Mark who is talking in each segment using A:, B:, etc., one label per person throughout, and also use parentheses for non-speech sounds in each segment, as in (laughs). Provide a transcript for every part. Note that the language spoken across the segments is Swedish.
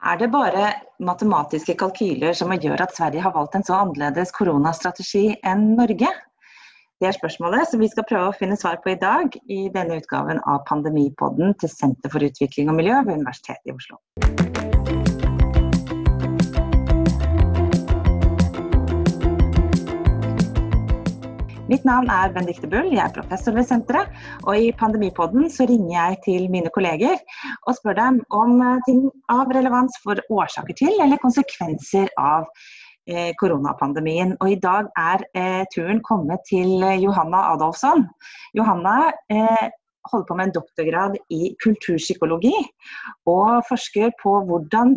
A: Er det bare matematiske kalkyler som gjør at Sverige har valgt en så annerledes koronastrategi enn Norge? Det er spørsmålet som vi skal prøve å finne svar på i dag i denne utgaven av Pandemipodden til Senter for utvikling og miljø ved Universitetet i Oslo. Mitt navn er Benedicte Bull, jeg er professor ved senteret. Og i Pandemipodden så ringer jeg til mine kolleger og spør dem om eh, ting av relevans for årsaker til eller konsekvenser av eh, koronapandemien. Og i dag er eh, turen kommet til eh, Johanna Adolfsson. Johanna eh, holder på med en doktorgrad i kulturpsykologi og forsker på hvordan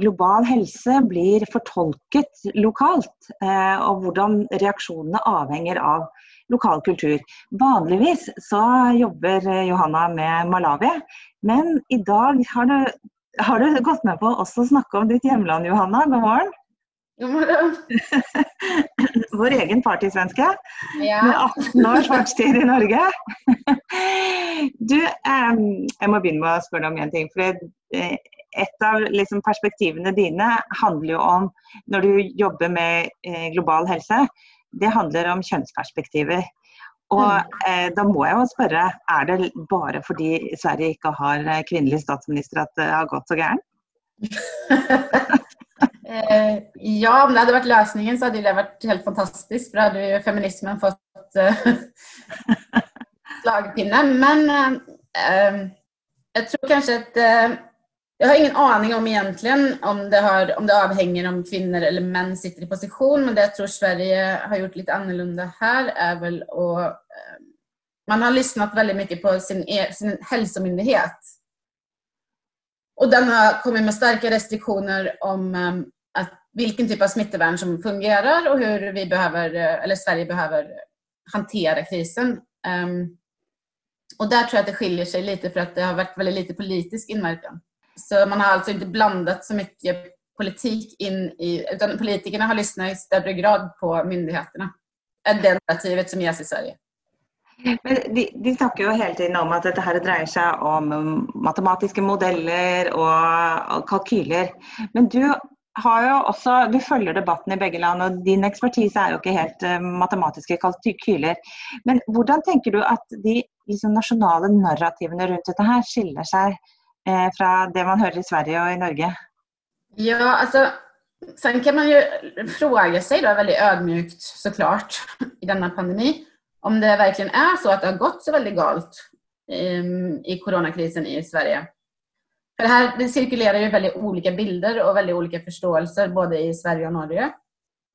A: global helse blir fortolket lokalt, eh, og hvordan reaksjonene avhenger av lokal kultur. Vanligvis så jobber eh, Johanna med Malawi, men i dag har du, har du gått med på også å snakke om ditt hjemland, Johanna. God morgen. (laughs) Vår egen partysvenske
B: Ja.
A: med 18 års fartstid i Norge. (laughs) Du, eh, jeg må begynne med å spørre deg om en ting. for det, eh, et av liksom, perspektivene dine handler jo om, når du jobber med eh, global helse, det handler om kjønnsperspektiver. Og eh, da må jeg jo spørre, er det bare fordi Sverige ikke har eh, kvinnelig statsminister at det har gått så gærent? (laughs)
B: Eh, ja, om det hade varit lösningen så hade det varit helt fantastiskt för då hade ju feminismen fått eh, (laughs) slagpinne. Men eh, eh, jag tror kanske att eh, jag har ingen aning om egentligen om det, har, om det avhänger om kvinnor eller män sitter i position. Men det jag tror Sverige har gjort lite annorlunda här är väl att eh, man har lyssnat väldigt mycket på sin, e, sin hälsomyndighet. Och den har kommit med starka restriktioner om eh, att vilken typ av smittovärn som fungerar och hur vi behöver, eh, eller Sverige behöver hantera krisen. Ehm, och där tror jag att det skiljer sig lite för att det har varit väldigt lite politisk inverkan. Så man har alltså inte blandat så mycket politik in i, utan politikerna har lyssnat i större grad på myndigheterna. Än det narrativet som ges i Sverige.
A: Men de, de snakker jo hele tiden om att dette her dreier seg om matematiska modeller och kalkyler. Men du har jo også, du følger debatten i begge land, och din expertis är jo ikke helt eh, matematiska kalkyler. Men hvordan tänker du att de liksom, nasjonale narrativene rundt dette her skiller seg eh, från det man hör i Sverige och i Norge?
B: Ja, alltså sen kan man ju fråga sig då väldigt ödmjukt såklart i denna pandemi om det verkligen är så att det har gått så väldigt galt ehm, i coronakrisen i Sverige. För det här det cirkulerar ju väldigt olika bilder och väldigt olika förståelser både i Sverige och Norge.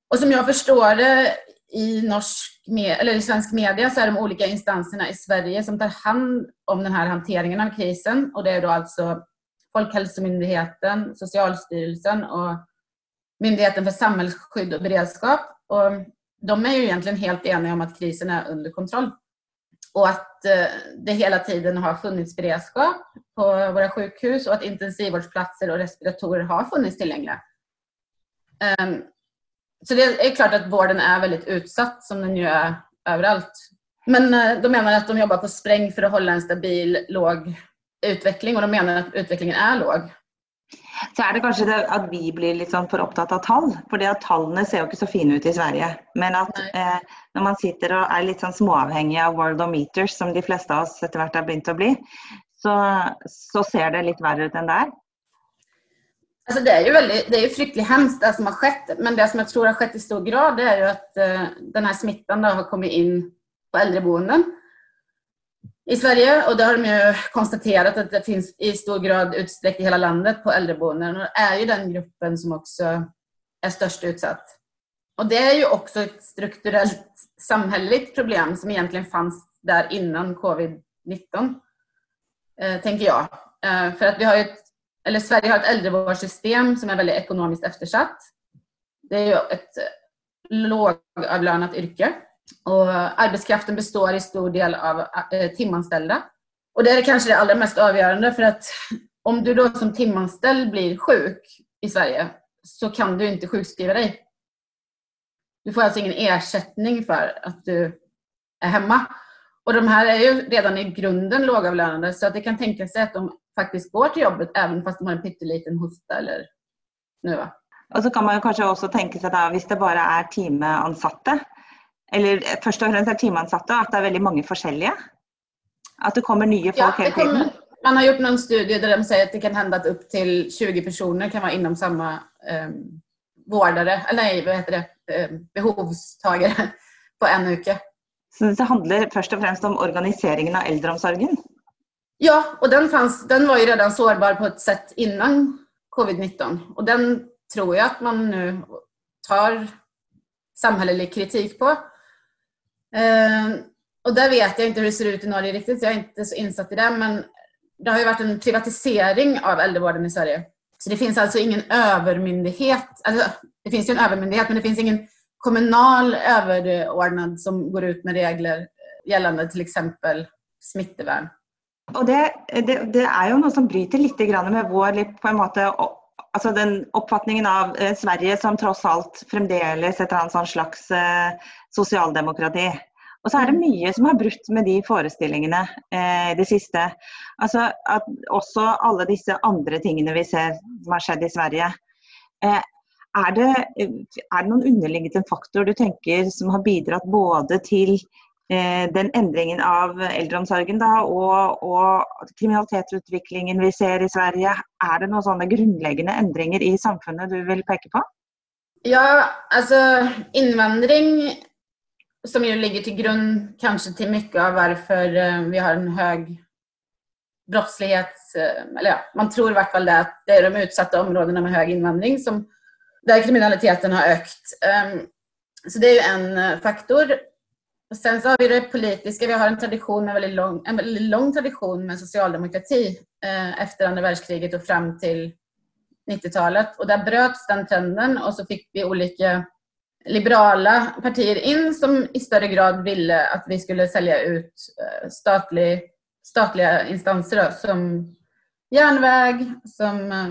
B: Och som jag förstår det i, norsk med, eller i svensk media så är de olika instanserna i Sverige som tar hand om den här hanteringen av krisen och det är då alltså Folkhälsomyndigheten, Socialstyrelsen och Myndigheten för samhällsskydd och beredskap. Och de är ju egentligen helt eniga om att krisen är under kontroll. Och att eh, det hela tiden har funnits beredskap på våra sjukhus och att intensivvårdsplatser och respiratorer har funnits tillgängliga. Ehm, så det är klart att vården är väldigt utsatt som den ju är överallt. Men eh, de menar att de jobbar på spräng för att hålla en stabil, låg utveckling och de menar att utvecklingen är låg.
A: Så er det kanskje det at vi blir sånn for opptatt av tall. For det at tallene ser jo ikke så fine ut i Sverige. Men at
B: Nei.
A: eh, når man sitter og er litt sånn småavhengig av Worldometers, som de fleste av oss etter hvert har begynt å bli, så, så ser det litt verre ut enn det er.
B: Alltså det är ju väldigt, det är ju fryktligt hemskt det som har skett. Men det som jag tror har skett i stor grad det är ju att eh, den här smittan då har kommit in på äldreboenden i Sverige. Och det har de ju konstaterat att det finns i stor grad utsträckt i hela landet på äldreboenden. Och det är ju den gruppen som också är störst utsatt. Och det är ju också ett strukturellt samhälleligt problem som egentligen fanns där innan covid-19. Eh, tänker jag. Eh, för att vi har ju ett eller Sverige har ett äldrevårdssystem som är väldigt ekonomiskt eftersatt. Det är ju ett lågavlönat yrke och arbetskraften består i stor del av eh, timanställda. Och det är kanske det allra mest avgörande för att om du då som timanställd blir sjuk i Sverige så kan du inte sjukskriva dig. Du får alltså ingen ersättning för att du är hemma. Och de här är ju redan i grunden lågavlönade så att det kan tänka sig att de faktiskt går till jobbet även fast de har en pytteliten hosta eller snuva.
A: Och så kan man kanske också tänka sig att om det bara är timeansatte, eller först och främst är timeansatte, att det är väldigt många olika. Att det kommer nya folk ja, hela tiden.
B: Man har gjort någon studie där de säger att det kan hända att upp till 20 personer kan vara inom samma um, vårdare, eller nej, vad heter det, um, behovstagare på en vecka.
A: Så det handlar först och främst om organiseringen av äldreomsorgen?
B: Ja, och den, fanns, den var ju redan sårbar på ett sätt innan covid-19 och den tror jag att man nu tar samhällelig kritik på. Eh, och där vet jag inte hur det ser ut i Norge riktigt, jag är inte så insatt i det, men det har ju varit en privatisering av äldrevården i Sverige. Så det finns alltså ingen övermyndighet. Alltså, det finns ju en övermyndighet, men det finns ingen kommunal överordnad som går ut med regler gällande till exempel smittevärn.
A: Och det, det, det är ju något som bryter grann med vår på en måte, alltså den uppfattningen av eh, Sverige som trots allt framdeles ett en slags eh, socialdemokrati. Och så är det mm. mycket som har brutt med de föreställningarna eh, det sista. Alltså att också alla dessa andra tingene vi ser som har skett i Sverige. Eh, är det, är det någon underliggande faktor du tänker som har bidragit både till eh, Eh, den ändringen av äldreomsorgen då, och, och kriminalitetsutvecklingen vi ser i Sverige? Är det några sådana grundläggande ändringar i samhället du vill peka på?
B: Ja, alltså invandring som ju ligger till grund kanske till mycket av varför eh, vi har en hög brottslighet, eh, eller ja, man tror i varje fall det att det är de utsatta områdena med hög invandring som, där kriminaliteten har ökat. Ehm, så det är ju en faktor. Och sen så har vi det politiska, vi har en tradition med väldigt lång, en väldigt lång tradition med socialdemokrati eh, efter andra världskriget och fram till 90-talet. Och där bröts den trenden och så fick vi olika liberala partier in som i större grad ville att vi skulle sälja ut eh, statlig, statliga instanser då, som järnväg, som eh,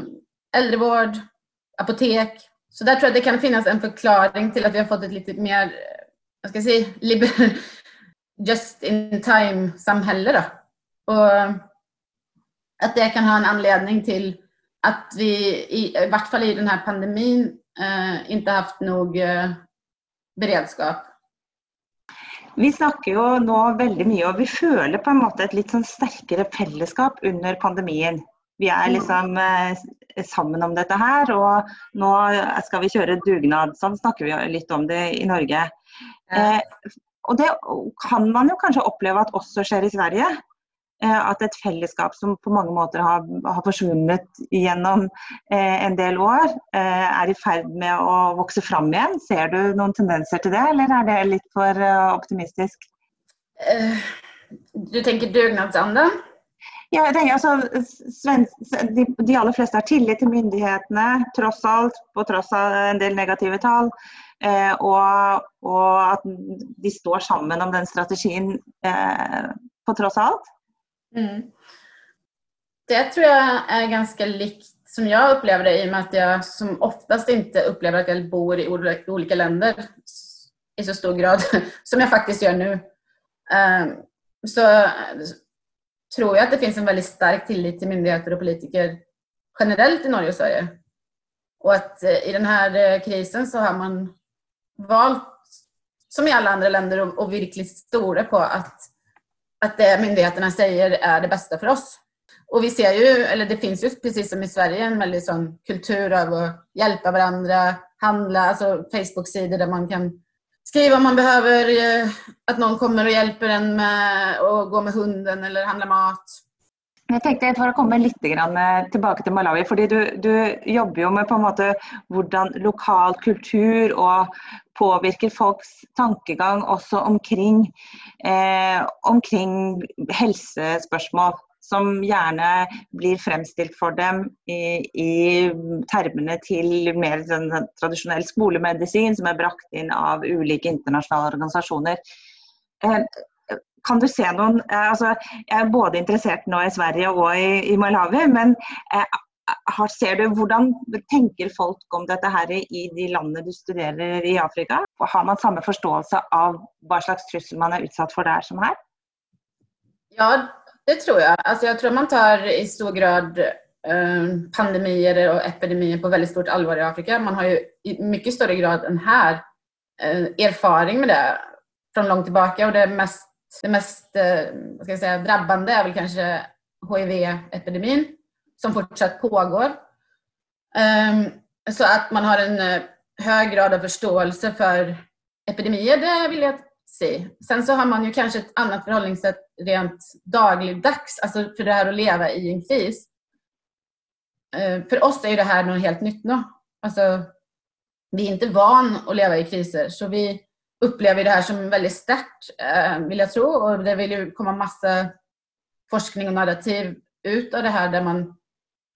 B: äldrevård, apotek. Så där tror jag det kan finnas en förklaring till att vi har fått ett lite mer, vad ska jag säga, liber, (laughs) just in time-samhälle. Då. Och att det kan ha en anledning till att vi, i, i vart fall i den här pandemin, eh, inte haft nog eh, beredskap.
A: Vi snakker jo nå veldig mye, og vi føler på en måte et litt sånn sterkere fellesskap under pandemien. Vi er mm. liksom eh, sammen om dette her, og nå skal vi kjøre dugnad. Sånn snakker vi litt om det i Norge. Eh, og det kan man jo kanskje oppleve at også skjer i Sverige. Eh, att ett fällskap som på många måter har, har försvunnit genom eh, en del år eh, är i färd med att växa fram igen. Ser du någon tendenser till det eller är det lite för optimistiskt?
B: Du tänker dugnadsandan?
A: Ja, jag tänker alltså, svensk, de, de allra flesta har tillit till myndigheterna trots allt, på trots av en del negativa tal. Eh, och, och, att de står samman om den strategin eh, på trots allt. Mm.
B: Det tror jag är ganska likt som jag upplever det i och med att jag som oftast inte upplever att jag bor i olika länder i så stor grad (laughs) som jag faktiskt gör nu. Ehm, så tror jag att det finns en väldigt stark tillit till myndigheter och politiker generellt i Norge och Sverige. Och att eh, i den här eh, krisen så har man valt, som i alla andra länder, att verkligen stora på att att det myndigheterna säger är det bästa för oss. Och vi ser ju, eller det finns ju precis som i Sverige en väldigt sån kultur av att hjälpa varandra, handla, alltså Facebook-sidor där man kan skriva om man behöver eh, att någon kommer och hjälper en med att gå med hunden eller handla mat.
A: Jag tänkte för att komma lite grann eh, tillbaka till Malawi, för du, du jobbar ju med på en måte hur lokal kultur och påverkar folks tankegång också omkring, eh, omkring hälsospörsmål som gärna blir framställt för dem i, i termerna till mer traditionell skolmedicin som är brakt in av olika internationella organisationer. Eh, kan du se någon, eh, alltså, jag är både intresserad nu i Sverige och i, i Malawi, men eh, ser du hur tänker folk om detta här i de länder du studerar i Afrika? Och har man samma förståelse av vad slags trussel man är utsatt för där som här?
B: Ja, det tror jag. Alltså jag tror man tar i stor grad eh, pandemier och epidemier på väldigt stort allvar i Afrika. Man har ju i mycket större grad än här eh, erfaring med det från långt tillbaka och det mest, det mest eh, vad ska jag säga, drabbande är väl kanske HIV-epidemin som fortsatt pågår. Ehm, så att man har en hög grad av förståelse för epidemier, det vill jag se. Sen så har man ju kanske ett annat förhållningssätt rent dagligdags, alltså för det här att leva i en kris. Eh, för oss är ju det här något helt nytt nu. Alltså, vi är inte van att leva i kriser, så vi upplever det här som väldigt starkt, eh, vill jag tro. Och det vill ju komma massa forskning och narrativ ut av det här där man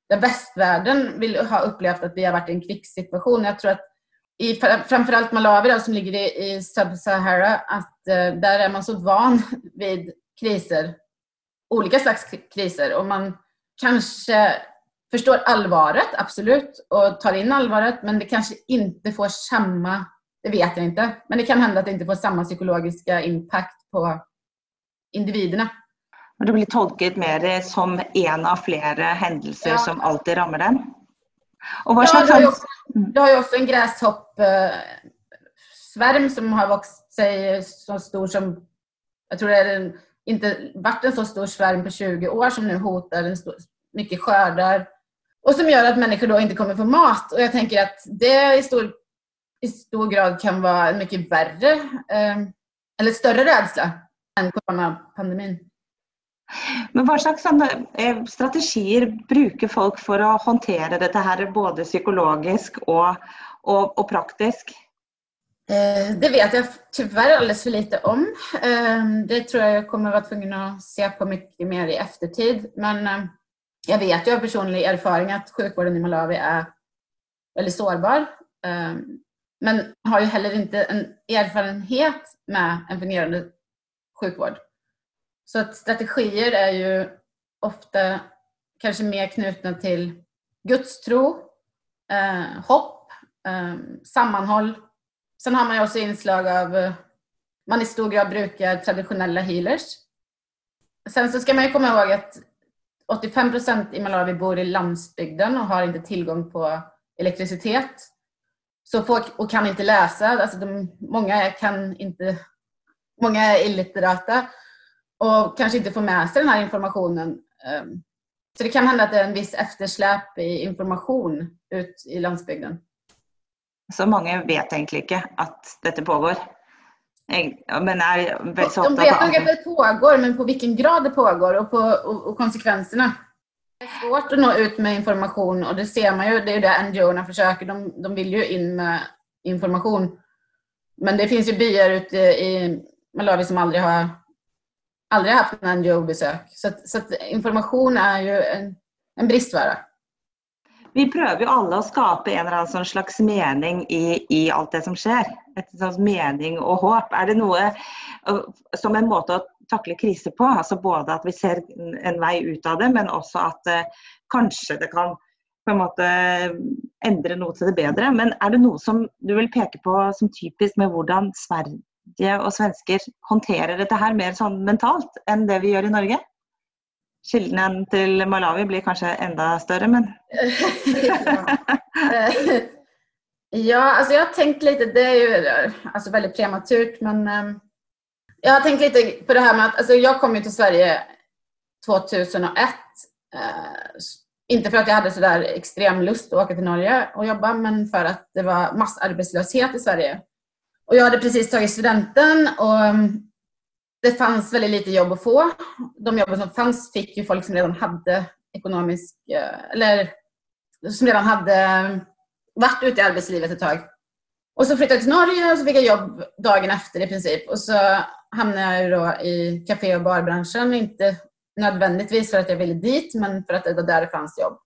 B: där västvärlden vill ha upplevt att vi har varit i en krigssituation. Jag tror att i framförallt Malawi då, som ligger i, i Sub-Sahara, att eh, där är man så van (laughs) vid kriser, olika slags kriser och man kanske förstår allvaret, absolut, och tar in allvaret, men det kanske inte får samma, det vet jag inte, men det kan hända att det inte får samma psykologiska impact på individerna.
A: Og det blir tolket mer som en av flera händelser ja. som alltid rammer dem?
B: Och vad ja, det har, ju också, mm. det har också en gräshoppsvärm som har vuxit sig så stor som, jag tror det är en, inte varit en så stor svärm på 20 år som nu hotar en stor, mycket skördar och som gör att människor då inte kommer få mat. Och jag tänker att det i stor, i stor grad kan vara en mycket värre eh, eller större rädsla än coronapandemin.
A: Men hva slags eh, strategier bruker folk for å håndtere dette her, både psykologisk och och, och praktiskt?
B: Eh, det vet jag tyvärr alldeles för lite om. Ehm, det tror jag jag kommer vara tvungen att se på mycket mer i eftertid. Men eh, jag vet ju av personlig erfarenhet att sjukvården i Malawi är väldigt sårbar. Ehm, men har ju heller inte en erfarenhet med en fungerande sjukvård. Så att strategier är ju ofta kanske mer knutna till gudstro, eh, hopp, eh, sammanhåll. Sen har man ju också inslag av, eh, man i stor grad brukar traditionella healers. Sen så ska man ju komma ihåg att 85 procent i Malawi bor i landsbygden och har inte tillgång på elektricitet. Så folk, och kan inte läsa, alltså de, många, kan inte, många är illiterata och kanske inte får med sig den här informationen. Ehm, så det kan hända att det är en viss eftersläp i information ut i landsbygden.
A: Så många vet egentligen inte att detta pågår? Men är
B: så De vet nog att det pågår, men på vilken grad det pågår och, på, och, och, konsekvenserna. Det är svårt att nå ut med information och det ser man ju, det är det NGO försöker. De, de vill ju in med information. Men det finns ju byar ute i Malawi som aldrig har aldrig haft en NGO-besök. Så, så information är ju en, en bristvara.
A: Vi prövar ju alla att skapa en eller annan slags mening i, i allt det som sker. Ett slags mening och hopp. Är det något eh, som en måte att tackla kriser på? Alltså både att vi ser en väg ut av det, men också att eh, kanske det kan på en måte eh, ändra något till det bättre. Men är det något som du vill peka på som typiskt med hur Sverige Sverige och svenskar hanterar det här mer sånn mentalt än det vi gör i Norge? Skillnaden till Malawi blir kanske ända större, men... (laughs)
B: ja, alltså jag har tänkt lite, det är ju alltså väldigt prematurt, men ehm, jag har tänkt lite på det här med att alltså jag kom ju till Sverige 2001. Uh, eh, inte för att jag hade sådär extrem lust att åka till Norge och jobba, men för att det var massarbetslöshet i Sverige. Och jag hade precis tagit studenten och mm, det fanns väldigt lite jobb att få. De jobben som fanns fick ju folk som redan hade ekonomisk, eh, eller som redan hade mm, varit ute i arbetslivet ett tag. Och så flyttade jag till Norge och så fick jag jobb dagen efter i princip. Och så hamnade jag då i kafé och barbranschen. Inte nödvändigtvis för att jag ville dit, men för att det var där det fanns jobb.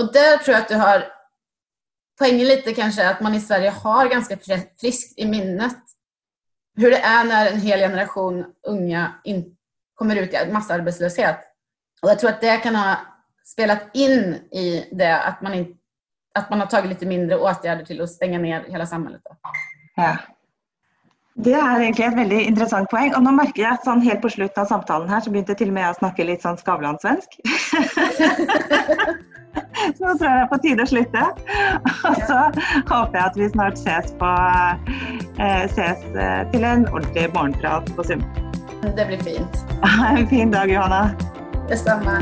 B: Och där tror jag att du har poängen lite kanske att man i Sverige har ganska friskt i minnet hur det är när en hel generation unga in, kommer ut i massarbetslöshet. Och jag tror att det kan ha spelat in i det att man, in, att man har tagit lite mindre åtgärder till att stänga ner hela samhället.
A: Ja. Det er egentlig et veldig interessant poeng. Og nå merker jeg at sånn helt på slutten av samtalen her, så begynte til og med jeg å snakke litt sånn Skavlan-svensk. (laughs) (laughs) nå tror jeg det er på tide å slutte. Og så håper jeg at vi snart ses, på, eh, ses eh, til en ordentlig morgenprat på Zoom.
B: Det blir fint.
A: Ha (laughs) en fin dag, Johanna.
B: Detsamma.